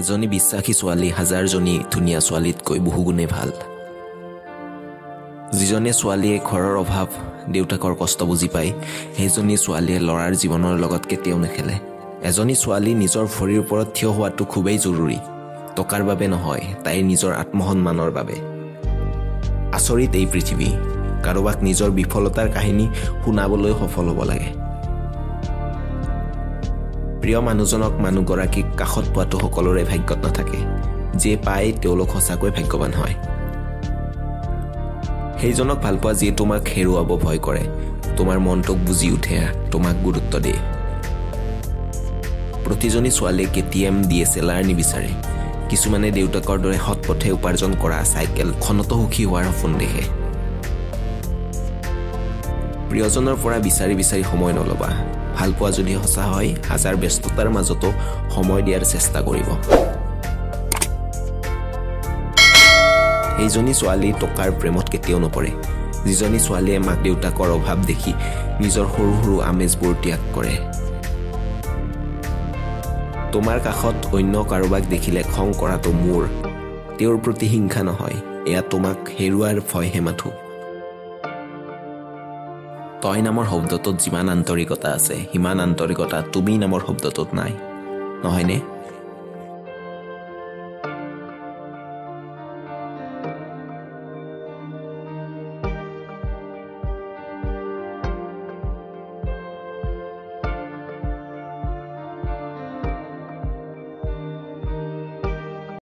এজনী বিশ্বাসী ছোৱালী হাজাৰজনী ধুনীয়া ছোৱালীতকৈ বহুগুণে ভাল। যিজনী ছোৱালীয়ে ঘৰৰ অভাৱ দেউতাকৰ কষ্ট বুজি পায় সেইজনী ছোৱালীয়ে ল'ৰাৰ জীৱনৰ লগত কেতিয়াও নেখেলে। এজনী ছোৱালী নিজৰ ভৰিৰ ওপৰত থিয় হোৱাটো খুবেই জৰুৰী। টকাৰ বাবে নহয় তাইৰ নিজৰ আত্মসন্মানৰ বাবে। আচৰিত এই পৃথিৱী কাৰোবাক নিজৰ বিফলতাৰ কাহিনী শুনাবলৈ সফল হ'ব লাগে। প্ৰিয় মানুহজনক মানুহগৰাকীক কাষত পোৱাটো সকলোৰে ভাগ্যত নাথাকে। যিয়ে পায় তেওঁলোক সঁচাকৈ ভাগ্যৱান হয়। সেইজনক ভাল পোৱা যিয়ে তোমাক হেৰুৱাব ভয় কৰে। তোমাৰ মনটোক বুজি উঠে তোমাক গুৰুত্ব দিয়ে। প্ৰতিজনী ছোৱালীয়ে K T M D S L R নিবিচাৰে। কিছুমানে দেউতাকৰ দৰে সৎ পথে উপাৰ্জন কৰা চাইকেলখনতো সুখী হোৱাৰ সপোন দেখে। প্ৰিয়জনৰ পৰা বিচাৰি বিচাৰি সময় নল'বা। ভাল পোৱা যদি সঁচা হয় হাজাৰ ব্যস্ততাৰ মাজতো সময় দিয়াৰ চেষ্টা কৰিব। সেইজনী ছোৱালী টকাৰ প্ৰেমত কেতিয়াও নপৰে। যিজনী ছোৱালীয়ে মাক দেউতাকৰ অভাৱ দেখি নিজৰ সৰু সৰু আমেজবোৰ ত্যাগ কৰে। তোমাৰ কাষত অন্য কাৰোবাক দেখিলে খং কৰাটো মোৰ। তেওঁৰ প্ৰতি হিংসা নহয় এয়া তোমাক হেৰুৱাৰ ভয়হে মাথো। তই নামৰ শব্দটোত যিমান আন্তৰিকতা আছে সিমান আন্তৰিকতা তুমি নামৰ শব্দটোত নাই। নহয়নে?